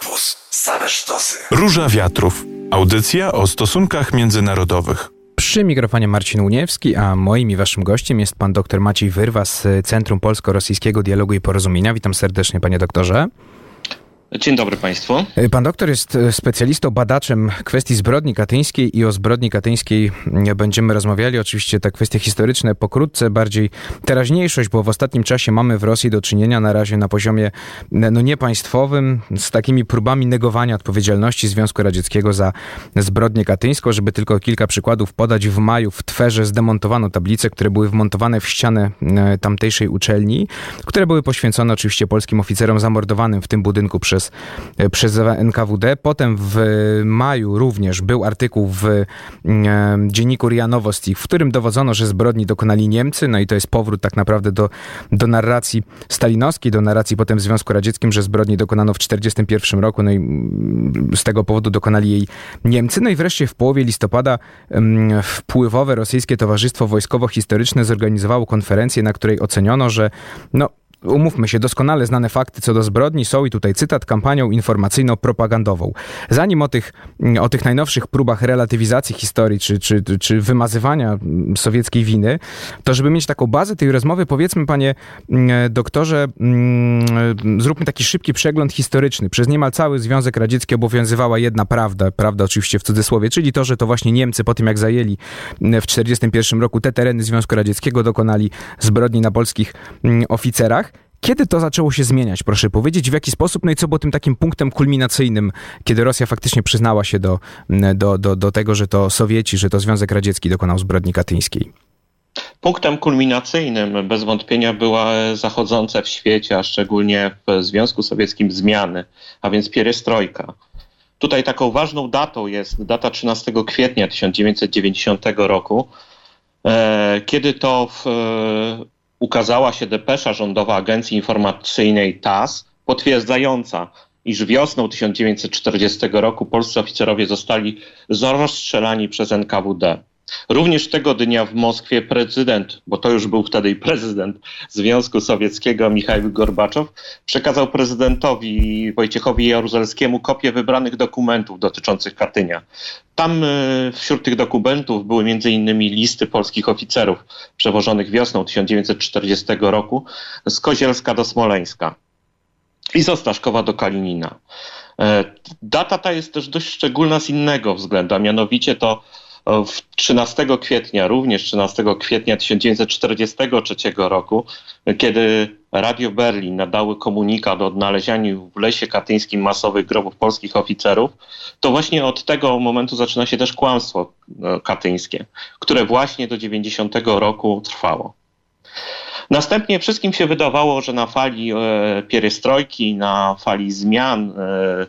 Campus. Same sztosy. Róża Wiatrów. Audycja o stosunkach międzynarodowych. Przy mikrofonie Marcin Uniewski, a moim i waszym gościem jest pan dr Maciej Wyrwa z Centrum Polsko-Rosyjskiego Dialogu i Porozumienia. Witam serdecznie, panie doktorze. Dzień dobry Państwu. Pan doktor jest e, specjalistą, badaczem kwestii zbrodni katyńskiej i o zbrodni katyńskiej będziemy rozmawiali. Oczywiście te kwestie historyczne pokrótce, bardziej teraźniejszość, bo w ostatnim czasie mamy w Rosji do czynienia na razie na poziomie no niepaństwowym z takimi próbami negowania odpowiedzialności Związku Radzieckiego za zbrodnię katyńską. Żeby tylko kilka przykładów podać, w maju w Twerze zdemontowano tablice, które były wmontowane w ścianę e, tamtejszej uczelni, które były poświęcone oczywiście polskim oficerom zamordowanym w tym budynku przez przez, przez NKWD. Potem w maju również był artykuł w e, dzienniku RIA Nowosti, w którym dowodzono, że zbrodni dokonali Niemcy. No i to jest powrót tak naprawdę do, do narracji stalinowskiej, do narracji potem w Związku Radzieckim, że zbrodni dokonano w 1941 roku. No i z tego powodu dokonali jej Niemcy. No i wreszcie w połowie listopada wpływowe rosyjskie Towarzystwo Wojskowo-Historyczne zorganizowało konferencję, na której oceniono, że no, umówmy się, doskonale znane fakty co do zbrodni są, i tutaj cytat, kampanią informacyjno-propagandową. Zanim o tych, o tych najnowszych próbach relatywizacji historii, czy, czy, czy wymazywania sowieckiej winy, to żeby mieć taką bazę tej rozmowy, powiedzmy, panie mm, doktorze, mm, zróbmy taki szybki przegląd historyczny. Przez niemal cały Związek Radziecki obowiązywała jedna prawda, prawda oczywiście w cudzysłowie, czyli to, że to właśnie Niemcy po tym, jak zajęli mm, w 1941 roku te tereny Związku Radzieckiego, dokonali zbrodni na polskich oficerach. Kiedy to zaczęło się zmieniać, proszę powiedzieć, w jaki sposób, no i co było tym takim punktem kulminacyjnym, kiedy Rosja faktycznie przyznała się do, do, do, do tego, że to Sowieci, że to Związek Radziecki dokonał zbrodni katyńskiej? Punktem kulminacyjnym bez wątpienia była zachodzące w świecie, a szczególnie w Związku Sowieckim zmiany, a więc pierestrojka. Tutaj taką ważną datą jest data 13 kwietnia 1990 roku, e, kiedy to w ukazała się depesza rządowa Agencji Informacyjnej TAS potwierdzająca, iż wiosną 1940 roku polscy oficerowie zostali rozstrzelani przez NKWD. Również tego dnia w Moskwie prezydent, bo to już był wtedy prezydent Związku Sowieckiego Michał Gorbaczow, przekazał prezydentowi Wojciechowi Jaruzelskiemu kopię wybranych dokumentów dotyczących Katynia. Tam e, wśród tych dokumentów były m.in. listy polskich oficerów przewożonych wiosną 1940 roku z Kozielska do Smoleńska i z Ostaszkowa do Kalinina. E, data ta jest też dość szczególna z innego względu, a mianowicie to 13 kwietnia, również 13 kwietnia 1943 roku, kiedy Radio Berlin nadały komunikat o odnalezieniu w lesie katyńskim masowych grobów polskich oficerów, to właśnie od tego momentu zaczyna się też kłamstwo e, katyńskie, które właśnie do 90 roku trwało. Następnie wszystkim się wydawało, że na fali e, pierestrojki, na fali zmian, e,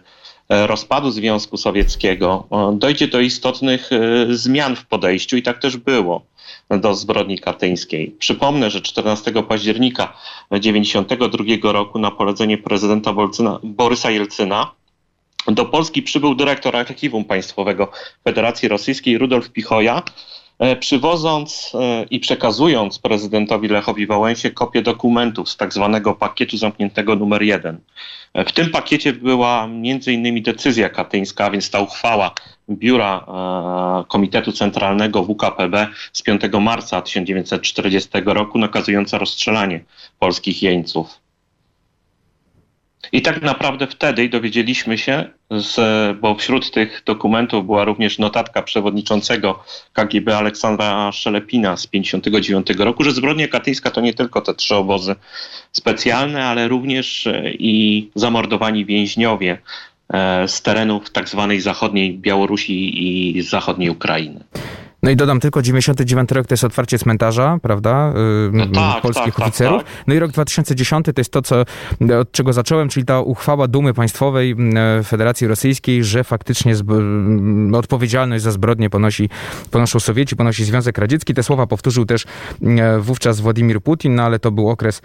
rozpadu Związku Sowieckiego dojdzie do istotnych e, zmian w podejściu i tak też było do zbrodni katyńskiej. Przypomnę, że 14 października 1992 roku na polecenie prezydenta Borysa Jelcyna do Polski przybył dyrektor archiwum państwowego Federacji Rosyjskiej Rudolf Pichoja, E, przywoząc e, i przekazując prezydentowi Lechowi Wałęsie kopię dokumentów z tak zwanego pakietu zamkniętego numer jeden. E, w tym pakiecie była innymi decyzja katyńska, a więc ta uchwała Biura Komitetu Centralnego WKPB z 5 marca 1940 roku nakazująca rozstrzelanie polskich jeńców. I tak naprawdę wtedy dowiedzieliśmy się, z, bo wśród tych dokumentów była również notatka przewodniczącego KGB Aleksandra Szelepina z 1959 roku, że zbrodnia katyńska to nie tylko te trzy obozy specjalne, ale również e, i zamordowani więźniowie e, z terenów tak zwanej zachodniej Białorusi i zachodniej Ukrainy. No i dodam tylko, 99 rok to jest otwarcie cmentarza, prawda, no tak, polskich tak, tak, oficerów. Tak, no i rok 2010 to jest to, co, od czego zacząłem, czyli ta uchwała Dumy Państwowej Federacji Rosyjskiej, że faktycznie odpowiedzialność za zbrodnie ponosi, ponoszą Sowieci, ponosi Związek Radziecki. Te słowa powtórzył też wówczas Władimir Putin, no ale to był okres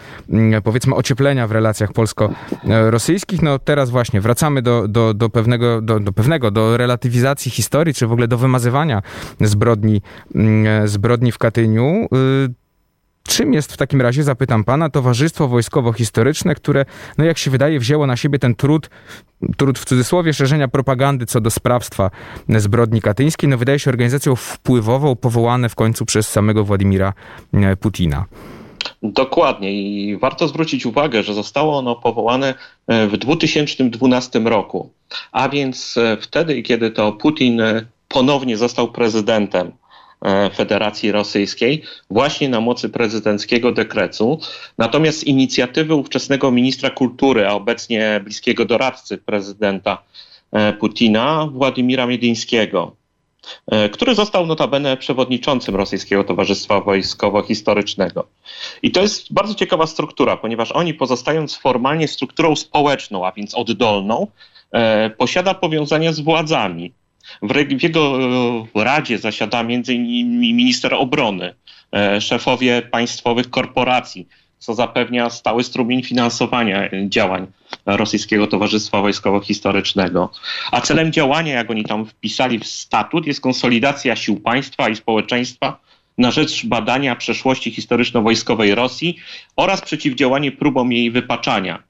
powiedzmy ocieplenia w relacjach polsko-rosyjskich. No teraz właśnie wracamy do, do, do, pewnego, do, do pewnego, do relatywizacji historii, czy w ogóle do wymazywania zbrodni zbrodni, mm, zbrodni w Katyniu. Y, czym jest w takim razie, zapytam pana, Towarzystwo Wojskowo-Historyczne, które, no jak się wydaje, wzięło na siebie ten trud, trud w cudzysłowie, szerzenia propagandy co do sprawstwa zbrodni katyńskiej, no wydaje się organizacją wpływową, powołane w końcu przez samego Władimira e, Putina. Dokładnie i warto zwrócić uwagę, że zostało ono powołane e, w 2012 roku, a więc e, wtedy, kiedy to Putin ponownie został prezydentem Federacji Rosyjskiej właśnie na mocy prezydenckiego dekretu. Natomiast inicjatywy ówczesnego ministra kultury, a obecnie bliskiego doradcy prezydenta Putina, Władimira Miedyńskiego, E, który został notabene przewodniczącym Rosyjskiego Towarzystwa Wojskowo-Historycznego. I to jest bardzo ciekawa struktura, ponieważ oni pozostając formalnie strukturą społeczną, a więc oddolną, e, posiada powiązania z władzami. W jego e, radzie zasiada m.in. minister obrony, szefowie państwowych korporacji, co zapewnia stały strumień finansowania działań Rosyjskiego Towarzystwa Wojskowo-Historycznego. A celem działania, jak oni tam wpisali w statut, jest konsolidacja sił państwa i społeczeństwa na rzecz badania przeszłości historyczno-wojskowej Rosji oraz przeciwdziałanie próbom jej wypaczania.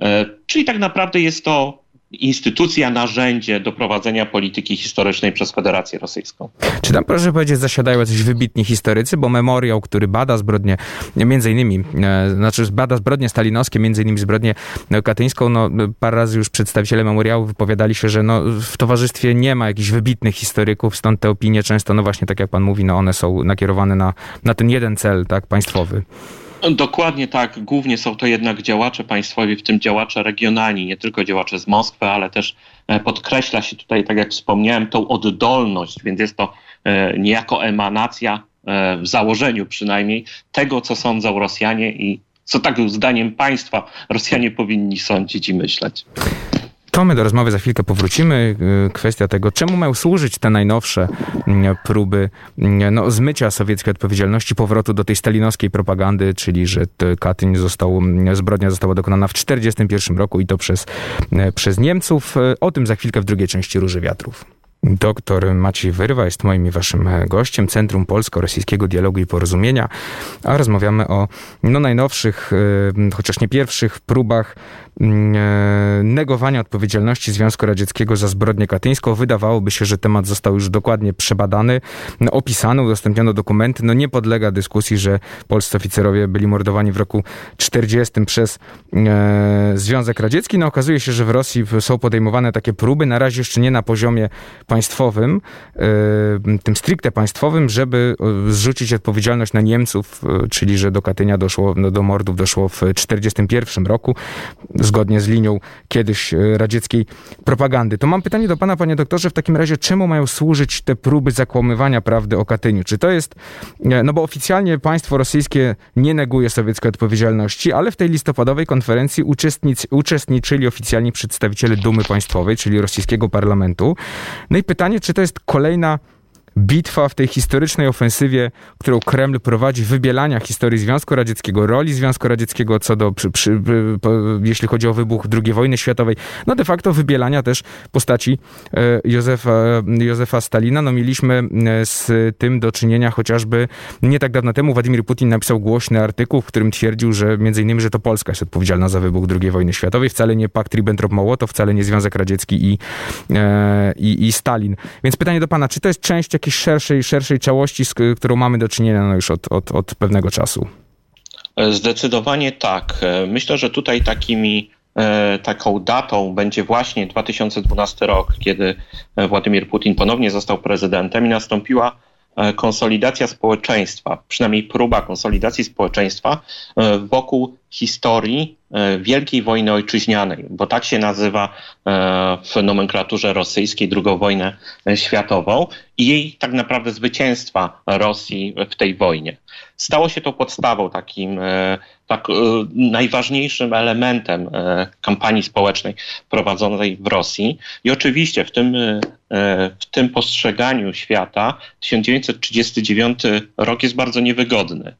E, czyli tak naprawdę jest to instytucja, narzędzie do prowadzenia polityki historycznej przez Federację Rosyjską. Czy tam, proszę powiedzieć, zasiadają jacyś wybitni historycy, bo memoriał, który bada zbrodnie, między innymi, e, znaczy bada zbrodnie stalinowskie, między innymi zbrodnię katyńską, no parę razy już przedstawiciele memoriału wypowiadali się, że no, w towarzystwie nie ma jakichś wybitnych historyków, stąd te opinie często, no właśnie tak jak pan mówi, no one są nakierowane na, na ten jeden cel, tak, państwowy. Dokładnie tak. Głównie są to jednak działacze państwowi, w tym działacze regionalni, nie tylko działacze z Moskwy, ale też e, podkreśla się tutaj, tak jak wspomniałem, tą oddolność, więc jest to e, niejako emanacja, e, w założeniu przynajmniej, tego, co sądzą Rosjanie i co tak zdaniem państwa Rosjanie powinni sądzić i myśleć. To my do rozmowy za chwilkę powrócimy. Y, kwestia tego, czemu mają służyć te najnowsze mm, próby mm, no, zmycia sowieckiej odpowiedzialności, powrotu do tej stalinowskiej propagandy, czyli że Katyń został, mm, zbrodnia została dokonana w 1941 roku i to przez, przez Niemców. Y, o tym za chwilkę w drugiej części Róży Wiatrów. Doktor Maciej Wyrwa jest moim i waszym gościem Centrum Polsko-Rosyjskiego Dialogu i Porozumienia, a rozmawiamy o no, najnowszych, chociaż nie pierwszych próbach e, negowania odpowiedzialności Związku Radzieckiego za zbrodnię katyńską. Wydawałoby się, że temat został już dokładnie przebadany, no, opisany, udostępniono dokumenty. No nie podlega dyskusji, że polscy oficerowie byli mordowani w roku 40 przez e, Związek Radziecki. No okazuje się, że w Rosji są podejmowane takie próby, na razie jeszcze nie na poziomie państwowym, e, tym stricte państwowym, żeby e, zrzucić odpowiedzialność na Niemców, e, czyli że do Katynia doszło, no, do mordów doszło w 41 roku zgodnie z linią kiedyś e, radzieckiej propagandy. To mam pytanie do pana, panie doktorze, w takim razie czemu mają służyć te próby zakłamywania prawdy o Katyniu? Czy to jest, e, no bo oficjalnie państwo rosyjskie nie neguje sowieckiej odpowiedzialności, ale w tej listopadowej konferencji uczestniczyli oficjalni przedstawiciele Dumy Państwowej, czyli rosyjskiego parlamentu. No i pytanie, czy to jest kolejna bitwa w tej historycznej ofensywie, którą Kreml prowadzi, wybielania historii Związku Radzieckiego, roli Związku Radzieckiego co do, przy, przy, jeśli chodzi o wybuch II wojny światowej, no de facto wybielania też postaci e, Józefa, Józefa Stalina. No mieliśmy e, z tym do czynienia chociażby nie tak dawno temu Władimir Putin napisał głośny artykuł, w którym twierdził, że między innymi, że to Polska jest odpowiedzialna za wybuch II wojny światowej, wcale nie pakt Ribbentrop-Mołotow, wcale nie Związek Radziecki i, e, i, i Stalin. Więc pytanie do pana, czy to jest część jakiejś szerszej, szerszej całości, z którą mamy do czynienia no już od, od, od pewnego czasu. Zdecydowanie tak. Myślę, że tutaj takimi e, taką datą będzie właśnie 2012 rok, kiedy Władimir Putin ponownie został prezydentem i nastąpiła e, konsolidacja społeczeństwa, przynajmniej próba konsolidacji społeczeństwa e, wokół historii e, Wielkiej Wojny Ojczyźnianej, bo tak się nazywa e, w nomenklaturze rosyjskiej II wojnę światową i jej tak naprawdę zwycięstwa Rosji w tej wojnie. Stało się to podstawą, takim e, tak, najważniejszym elementem kampanii społecznej prowadzonej w Rosji. I oczywiście w tym, w tym postrzeganiu świata 1939 rok jest bardzo niewygodny.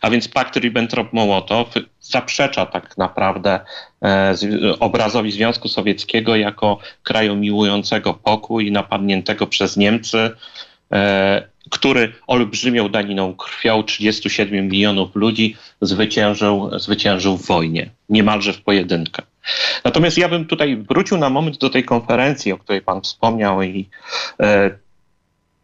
A więc pakt Ribbentrop-Mołotow zaprzecza tak naprawdę e, obrazowi Związku Sowieckiego jako kraju miłującego pokój, napadniętego przez Niemcy, e, który olbrzymią daniną krwią 37 milionów ludzi zwyciężył, zwyciężył w wojnie, niemalże w pojedynkę. Natomiast ja bym tutaj wrócił na moment do tej konferencji, o której Pan wspomniał i e,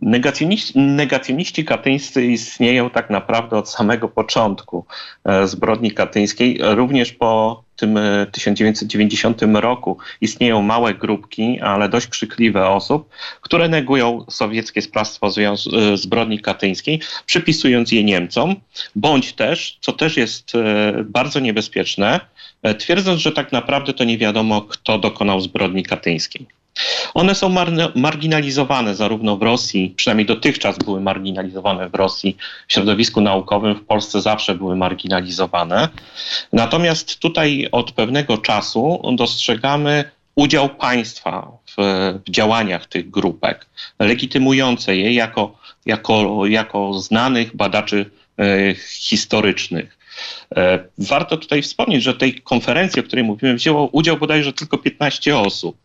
Negacjoniści, negacjoniści katyńscy istnieją tak naprawdę od samego początku e, zbrodni katyńskiej, również po 1990 e, roku istnieją małe grupki, ale dość krzykliwe osób, które negują sowieckie sprawstwo e, zbrodni katyńskiej, przypisując je Niemcom, bądź też, co też jest bardzo niebezpieczne, twierdząc, że tak naprawdę to nie wiadomo, kto dokonał zbrodni katyńskiej. One są mar marginalizowane zarówno w Rosji, przynajmniej dotychczas były marginalizowane w Rosji, w środowisku naukowym, w Polsce zawsze były marginalizowane. Natomiast tutaj od pewnego czasu dostrzegamy udział państwa w, w działaniach tych grupek, legitymujące je jako, jako, jako znanych badaczy e, historycznych. E, warto tutaj wspomnieć, że tej konferencji, o której mówiłem, wzięło udział bodajże tylko 15 osób.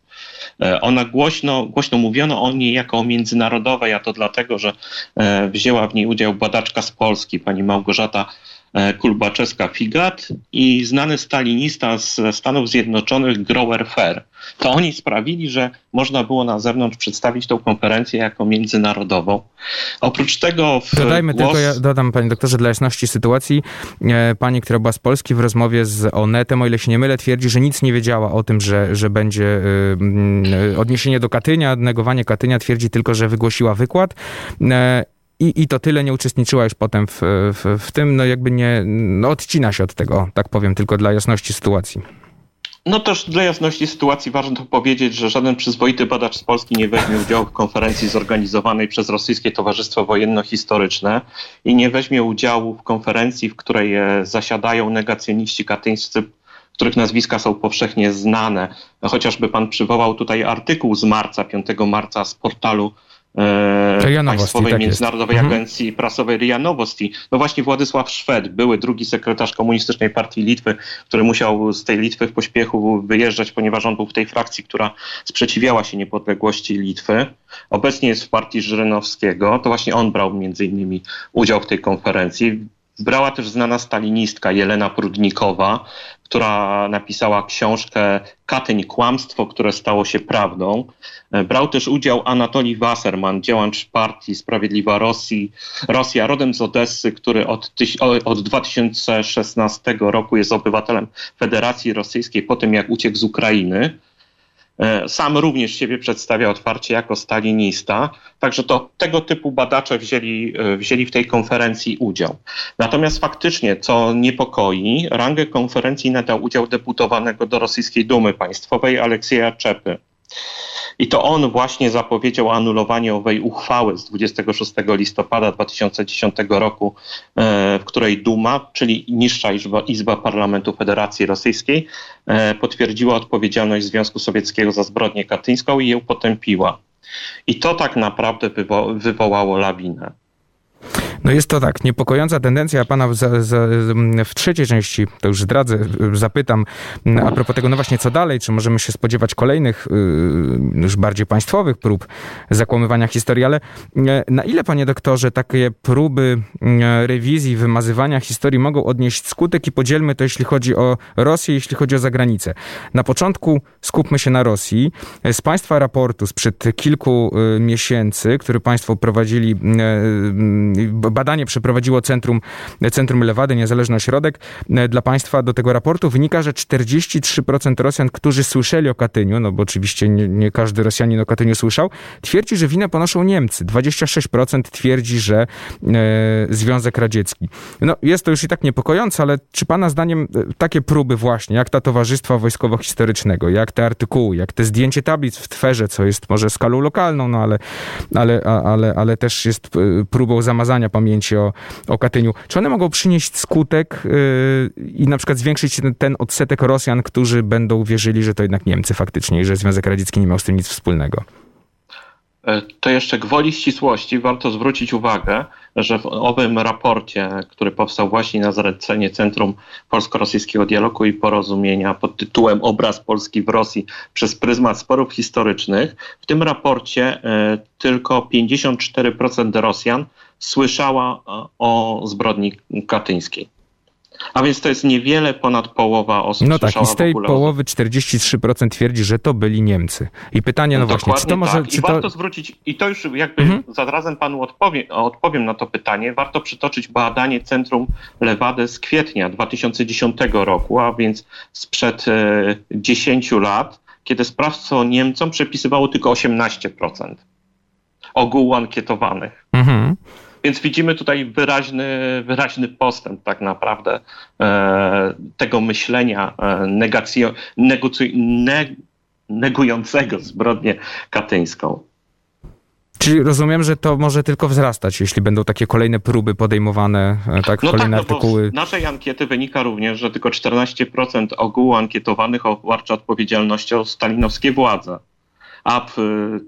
E, ona głośno, głośno mówiono o niej jako o międzynarodowej, a to dlatego, że e, wzięła w niej udział badaczka z Polski, pani Małgorzata E, Kulbaczewska-Figat i znany stalinista z Stanów Zjednoczonych Grower Fair. To oni sprawili, że można było na zewnątrz przedstawić tą konferencję jako międzynarodową. Oprócz tego... Dodajmy głos... tylko, ja dodam panie doktorze, dla jasności sytuacji, e, pani, która była z Polski w rozmowie z Onetem, o ile się nie mylę, twierdzi, że nic nie wiedziała o tym, że, że będzie e, odniesienie do Katynia, negowanie Katynia, twierdzi tylko, że wygłosiła wykład i, I to tyle nie uczestniczyła już potem w, w, w tym, no jakby nie, no odcina się od tego, tak powiem, tylko dla jasności sytuacji. No też dla jasności sytuacji ważne powiedzieć, że żaden przyzwoity badacz z Polski nie weźmie udziału w konferencji zorganizowanej przez Rosyjskie Towarzystwo Wojenno-Historyczne i nie weźmie udziału w konferencji, w której e, zasiadają negacjoniści katyńscy, których nazwiska są powszechnie znane. Chociażby pan przywołał tutaj artykuł z marca, 5 marca z portalu e, Państwowej tak Międzynarodowej jest. Mhm. Agencji Prasowej RIA Nowosti. No właśnie Władysław Szwed, były drugi sekretarz Komunistycznej Partii Litwy, który musiał z tej Litwy w pośpiechu wyjeżdżać, ponieważ on był w tej frakcji, która sprzeciwiała się niepodległości Litwy. Obecnie jest w partii Żyrynowskiego. To właśnie on brał między innymi udział w tej konferencji. Brała też znana stalinistka Jelena Prudnikowa, która napisała książkę Katyń Kłamstwo, które stało się prawdą. E, brał też udział Anatolii Wasserman, działacz partii Sprawiedliwa Rosji, Rosja, rodem z Odessy, który od, od 2016 roku jest obywatelem Federacji Rosyjskiej po tym, jak uciekł z Ukrainy. E, sam również siebie przedstawia otwarcie jako stalinista, także to tego typu badacze wzięli, e, wzięli w tej konferencji udział. Natomiast faktycznie, co niepokoi, rangę konferencji nadał udział deputowanego do Rosyjskiej Dumy Państwowej Aleksieja Czepy. I to on właśnie zapowiedział anulowanie owej uchwały z 26 listopada 2010 roku, e, w której Duma, czyli niższa izba, izba Parlamentu Federacji Rosyjskiej, e, potwierdziła odpowiedzialność Związku Sowieckiego za zbrodnię katyńską i ją potępiła. I to tak naprawdę wywo wywołało lawinę. No jest to tak, niepokojąca tendencja. Pana za, za, w trzeciej części, to już zdradzę, zapytam a propos tego, no właśnie co dalej, czy możemy się spodziewać kolejnych, y, już bardziej państwowych prób zakłamywania historii, ale e, na ile, panie doktorze, takie próby e, rewizji, wymazywania historii mogą odnieść skutek i podzielmy to, jeśli chodzi o Rosję, jeśli chodzi o zagranicę. Na początku skupmy się na Rosji. Z państwa raportu sprzed kilku miesięcy, który państwo prowadzili badanie przeprowadziło Centrum, Centrum Lewady, Niezależny Ośrodek e, dla państwa. Do tego raportu wynika, że 43% Rosjan, którzy słyszeli o Katyniu, no bo oczywiście nie, nie każdy Rosjanin o Katyniu słyszał, twierdzi, że winę ponoszą Niemcy. 26% twierdzi, że e, Związek Radziecki. No jest to już i tak niepokojące, ale czy pana zdaniem e, takie próby właśnie, jak ta Towarzystwa Wojskowo-Historycznego, jak te artykuły, jak te zdjęcie tablic w Twerze, co jest może skalą lokalną, no ale, ale, ale, ale też jest e, próbą zamazania pamięci o, o Katyniu. Czy one mogą przynieść skutek yy, i na przykład zwiększyć ten, ten odsetek Rosjan, którzy będą wierzyli, że to jednak Niemcy faktycznie i że Związek Radziecki nie miał z tym nic wspólnego? E, to jeszcze gwoli ścisłości warto zwrócić uwagę, że w owym raporcie, który powstał właśnie na zalecenie Centrum Polsko-Rosyjskiego Dialogu i Porozumienia pod tytułem Obraz Polski w Rosji przez pryzmat sporów historycznych, w tym raporcie e, tylko 54% Rosjan słyszała e, o zbrodni katyńskiej. A więc to jest niewiele ponad połowa osób. No tak, i z tej połowy 43% twierdzi, że to byli Niemcy. I pytanie, no, no właśnie, czy to może... Tak. Czy I to... warto zwrócić, i to już jakby mhm. zarazem panu odpowiem, odpowiem na to pytanie, warto przytoczyć badanie Centrum Lewady z kwietnia 2010 roku, a więc sprzed e, 10 lat, kiedy sprawstwo Niemcom przepisywało tylko 18% ogółu ankietowanych. Mhm. Więc widzimy tutaj wyraźny, wyraźny postęp tak naprawdę e, tego myślenia e, negacjo, ne, negującego zbrodnię katyńską. Czyli rozumiem, że to może tylko wzrastać, jeśli będą takie kolejne próby podejmowane, e, tak, no kolejne tak, no artykuły. Z naszej ankiety wynika również, że tylko 14% ogółu ankietowanych obarcza odpowiedzialnością stalinowskie władze a w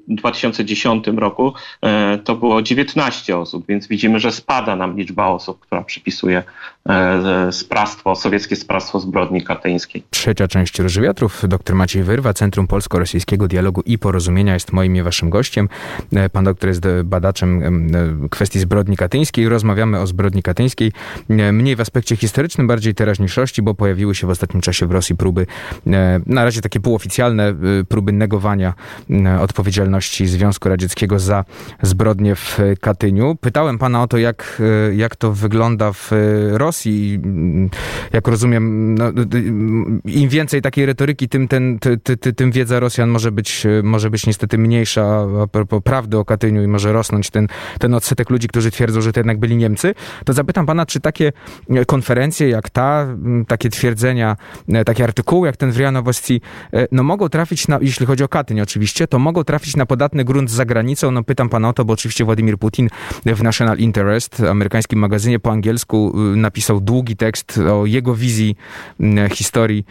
2010 roku e, to było 19 osób, więc widzimy, że spada nam liczba osób, która przypisuje sprawstwo, sowieckie sprawstwo zbrodni katyńskiej. Trzecia część Róży Wiatrów. Dr Maciej Wyrwa, Centrum Polsko-Rosyjskiego Dialogu i Porozumienia jest moim i waszym gościem. E, pan doktor jest badaczem kwestii zbrodni katyńskiej. Rozmawiamy o zbrodni katyńskiej mniej w aspekcie historycznym, bardziej teraźniejszości, bo pojawiły się w ostatnim czasie w Rosji próby, na razie takie półoficjalne próby negowania E, odpowiedzialności Związku Radzieckiego za zbrodnie w Katyniu. Pytałem pana o to, jak, e, jak to wygląda w Rosji. Mm, jak rozumiem, no, im więcej takiej retoryki, tym, ten, ty, ty, tym wiedza Rosjan może być, może być niestety mniejsza a propos prawdy o Katyniu i może rosnąć ten, ten odsetek ludzi, którzy twierdzą, że to jednak byli Niemcy. To zapytam pana, czy takie konferencje jak ta, takie twierdzenia, e, takie artykuły jak ten w RIA Nowości, no mogą trafić na, jeśli chodzi o Katyń oczywiście, to mogą trafić na podatny grunt za granicą. No pytam pana o to, bo oczywiście Władimir Putin w National Interest, amerykańskim magazynie po angielsku, y, napisał długi tekst o jego wizji historii,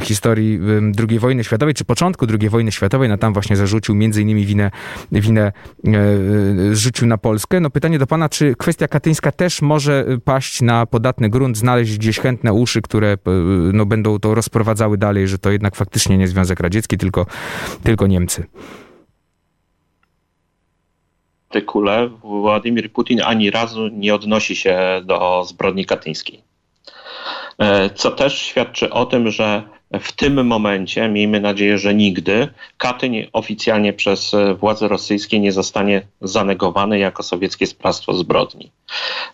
historii II wojny światowej, czy początku II wojny światowej. No tam właśnie zarzucił między innymi winę, winę rzucił na Polskę. No pytanie do pana, czy kwestia katyńska też może paść na podatny grunt, znaleźć gdzieś chętne uszy, które no, będą to rozprowadzały dalej, że to jednak faktycznie nie Związek Radziecki, tylko tylko Niemcy. Artykule Władimir Putin ani razu nie odnosi się do zbrodni katyńskiej. E, co też świadczy o tym, że w tym momencie, miejmy nadzieję, że nigdy, Katyń oficjalnie przez władze rosyjskie nie zostanie zanegowany jako sowieckie sprawstwo zbrodni.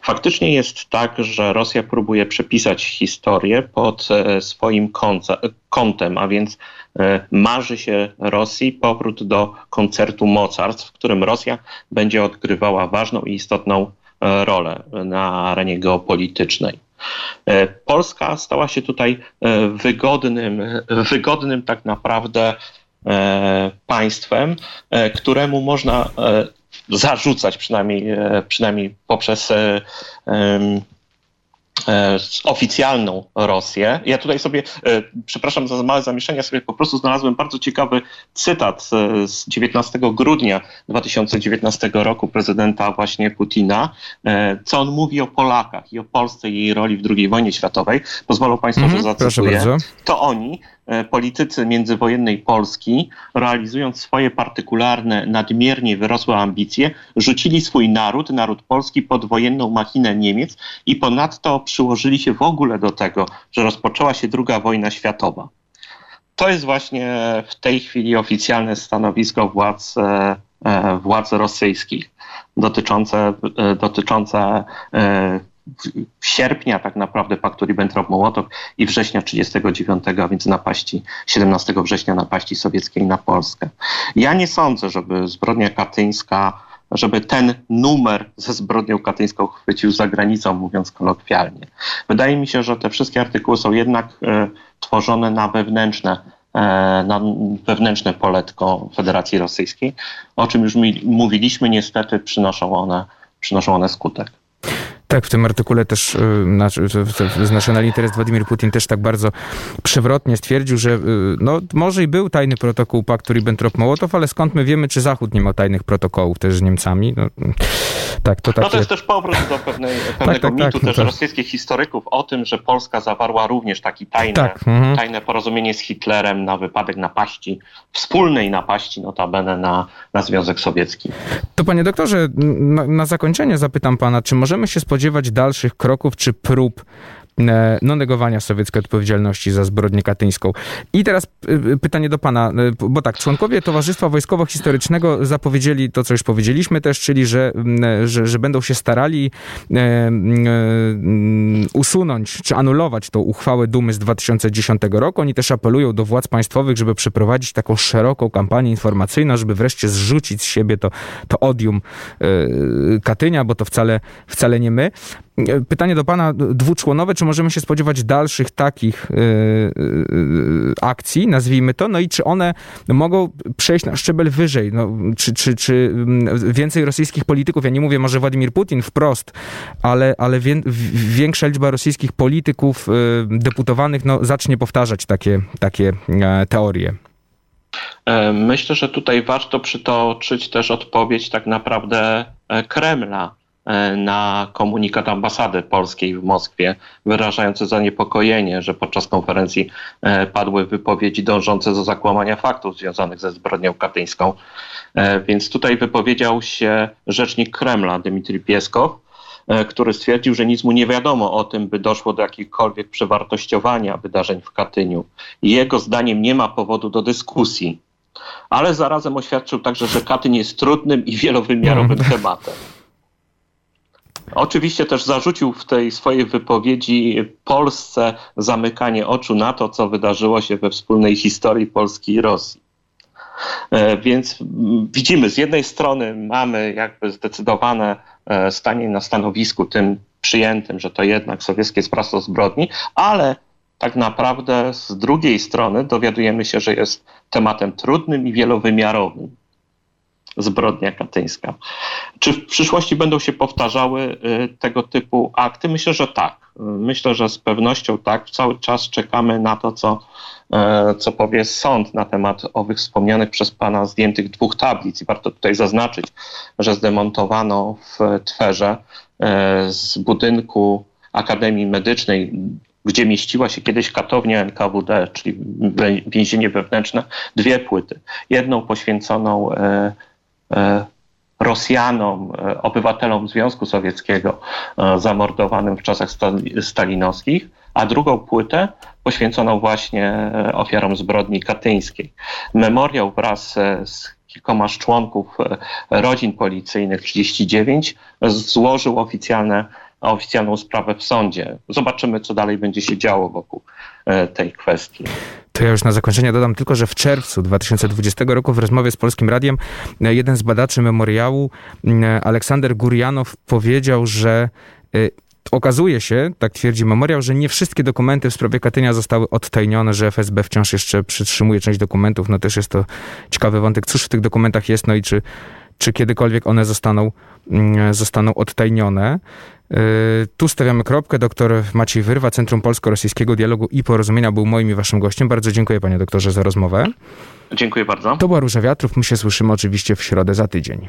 Faktycznie jest tak, że Rosja próbuje przepisać historię pod e, swoim kątem, a więc e, marzy się Rosji powrót do koncertu mocarstw, w którym Rosja będzie odgrywała ważną i istotną e, rolę na arenie geopolitycznej. E, Polska stała się tutaj e, wygodnym, wygodnym tak naprawdę e, państwem, któremu można zarzucać przynajmniej, przynajmniej poprzez oficjalną Rosję. Ja tutaj sobie, e, przepraszam za małe zamieszanie, sobie po prostu znalazłem bardzo ciekawy cytat e, z 19 grudnia 2019 roku prezydenta właśnie Putina, co on mówi o Polakach i o Polsce i jej roli w II wojnie światowej. Pozwolą Państwo, mm -hmm, że zacytuję. To oni, politycy międzywojennej Polski, realizując swoje partykularne, nadmiernie wyrosłe ambicje, rzucili swój naród, naród polski, pod wojenną machinę Niemiec i ponadto przyłożyli się w ogóle do tego, że rozpoczęła się druga wojna światowa. To jest właśnie w tej chwili oficjalne stanowisko władz, e, e, władz rosyjskich dotyczące, e, dotyczące sierpnia tak naprawdę paktu Ribbentrop-Mołotow i września 1939, a więc napaści 17 września napaści sowieckiej na Polskę. Ja nie sądzę, żeby zbrodnia katyńska żeby ten numer ze zbrodnią katyńską chwycił za granicą, mówiąc kolokwialnie. Wydaje mi się, że te wszystkie artykuły są jednak e, tworzone na wewnętrzne, e, na wewnętrzne poletko Federacji Rosyjskiej, o czym już mi, mówiliśmy, niestety przynoszą one, przynoszą one skutek. Tak, w tym artykule też y, z National Interest Władimir Putin też tak bardzo przewrotnie stwierdził, że y, no, może i był tajny protokół paktu Ribbentrop-Mołotow, ale skąd my wiemy, czy Zachód nie ma tajnych protokołów też z Niemcami? No, tak, to, takie... no to jest też powrót do pewnej, tak, pewnego tak, tak, mitu tak, też no to... rosyjskich historyków o tym, że Polska zawarła również taki tajne, tak, mhm. tajne porozumienie z Hitlerem na wypadek napaści, wspólnej napaści notabene na, na Związek Sowiecki. To panie doktorze, na, na zakończenie zapytam pana, czy możemy się spodziewać dalszych kroków czy prób no, negowania sowieckiej odpowiedzialności za zbrodnię katyńską. I teraz e, pytanie do pana, e, bo tak, członkowie Towarzystwa Wojskowo-Historycznego zapowiedzieli to, co już powiedzieliśmy też, czyli że, że, że będą się starali usunąć czy anulować tą uchwałę Dumy z 2010 roku. Oni też apelują do władz państwowych, żeby przeprowadzić taką szeroką kampanię informacyjną, żeby wreszcie zrzucić z siebie to, to odium Katynia, bo to wcale, wcale nie my. Pytanie do pana dwuczłonowe, czy możemy się spodziewać dalszych takich yy, yy, akcji, nazwijmy to, no i czy one mogą przejść na szczebel wyżej, no, czy, czy, czy więcej rosyjskich polityków, ja nie mówię może Władimir Putin wprost, ale, ale wie, większa liczba rosyjskich polityków, deputowanych, no, zacznie powtarzać takie, takie e, teorie. E, myślę, że tutaj warto przytoczyć też odpowiedź tak naprawdę e, Kremla. E, na komunikat ambasady polskiej w Moskwie, wyrażający zaniepokojenie, że podczas konferencji e, padły wypowiedzi dążące do zakłamania faktów związanych ze zbrodnią katyńską. E, więc tutaj wypowiedział się rzecznik Kremla, Dmitrij Pieskow, który stwierdził, że nic mu nie wiadomo o tym, by doszło do jakichkolwiek przewartościowania wydarzeń w Katyniu. Jego zdaniem nie ma powodu do dyskusji. Ale zarazem oświadczył także, że Katyń jest trudnym i wielowymiarowym mhm. tematem. Oczywiście też zarzucił w tej swojej wypowiedzi Polsce zamykanie oczu na to, co wydarzyło się we wspólnej historii Polski i Rosji. E, więc widzimy, z jednej strony mamy jakby zdecydowane e, stanie na stanowisku tym przyjętym, że to jednak sowieckie sprawstwo zbrodni, ale tak naprawdę z drugiej strony dowiadujemy się, że jest tematem trudnym i wielowymiarowym zbrodnia katyńska. Czy w przyszłości będą się powtarzały y, tego typu akty? Myślę, że tak. Myślę, że z pewnością tak. Cały czas czekamy na to, co, e, co powie sąd na temat owych wspomnianych przez pana zdjętych dwóch tablic. I warto tutaj zaznaczyć, że zdemontowano w Twerze e, z budynku Akademii Medycznej gdzie mieściła się kiedyś katownia NKWD, czyli więzienie wewnętrzne, dwie płyty. Jedną poświęconą e, Rosjanom, e, obywatelom Związku Sowieckiego e, zamordowanym w czasach stalinowskich, a drugą płytę poświęconą właśnie ofiarom zbrodni katyńskiej. Memoriał wraz z kilkoma członków rodzin policyjnych 39 złożył oficjalne oficjalną sprawę w sądzie. Zobaczymy, co dalej będzie się działo wokół tej kwestii. To ja już na zakończenie dodam tylko, że w czerwcu 2020 roku w rozmowie z Polskim Radiem e, jeden z badaczy memoriału, e, Aleksander Gurianow, powiedział, że e, Okazuje się, tak twierdzi memoriał, że nie wszystkie dokumenty w sprawie Katynia zostały odtajnione, że FSB wciąż jeszcze przytrzymuje część dokumentów. No też jest to ciekawy wątek, cóż w tych dokumentach jest, no i czy, czy kiedykolwiek one zostaną, mm, zostaną odtajnione. Yy, tu stawiamy kropkę. Doktor Maciej Wyrwa, Centrum Polsko-Rosyjskiego Dialogu i Porozumienia był moim i waszym gościem. Bardzo dziękuję panie doktorze za rozmowę. Dziękuję bardzo. To była Róża Wiatrów. My się słyszymy oczywiście w środę za tydzień.